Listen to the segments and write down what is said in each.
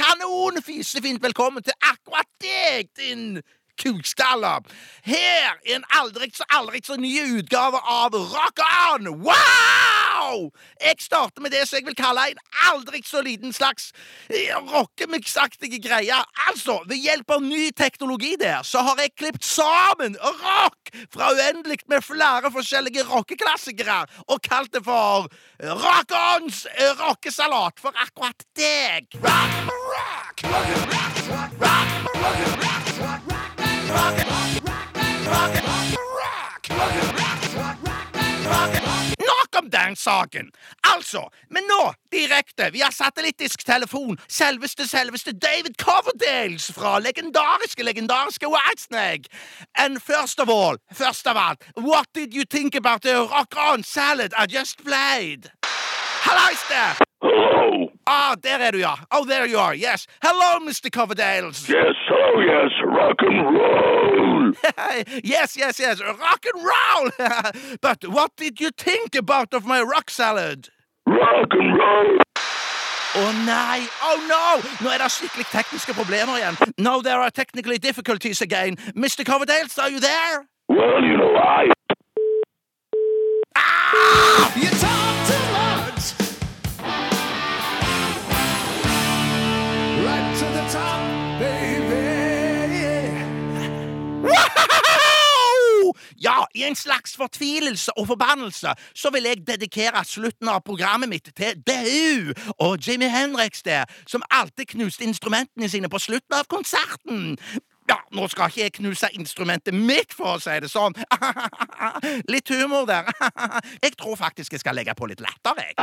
Kanonfisefint velkommen til akkurat deg, din kukskalle. Her er en aldri så aldri så ny utgave av Rock On! Wow! Jeg starter med det som jeg vil kalle en aldri så liten slags rockemix-aktige greie. Altså, ved hjelp av ny teknologi der, så har jeg klippet sammen rock fra uendelig med flere forskjellige rockeklassikere og kalt det for Rock Ons rockesalat for akkurat deg. Rock, rock, rock, rock, Nok om den saken. Altså, men nå, direkte via satellittisk telefon, selveste, selveste David Coverdales fra legendariske, legendariske Whitesnake. And first of all, first of all, what did you think about the rock on salad I just played? Hallais der! Hello. Ah, er du, ja. Oh, there you are. Yes. Hello, Mr. Coverdales. Yes, hello, yes, rock and roll. yes, yes, yes. Rock and roll. but what did you think about of my rock salad? Rock and roll. Å nei! Oh no! Nå er det skikkelig tekniske problemer igjen. No, there are technically difficulties again. Mr. Coverdales, are you there? Well, you know, I. Ah! You talk too much. Right to the top, baby. Ja, i en slags fortvilelse og forbannelse så vil jeg dedikere slutten av programmet mitt til Dau og Jimmy Henriks der, som alltid knuste instrumentene sine på slutten av konserten. Ja, nå skal ikke jeg knuse instrumentet mitt, for å si det sånn. Litt humor der. Jeg tror faktisk jeg skal legge på litt latter, jeg.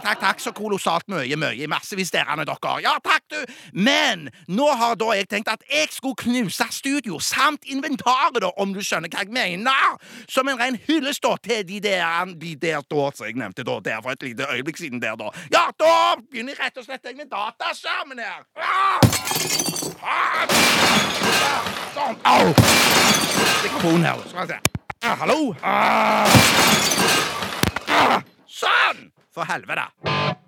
Takk, takk, takk, så kolossalt mye, mye, massevis derene dere. Ja, takk, du. Men nå har da jeg tenkt at jeg skulle knuse studio samt inventaret, da, om du skjønner hva jeg mener. Som en ren hyllest da til de der, de der da, som jeg nevnte da, der for et lite øyeblikk siden der, da. Ja, da begynner jeg rett og slett jeg med dataskjermen her. Sånn. Au! Mikrofonen her. Skal vi se. Hallo? Ah! Ah! Sånn! For helvete.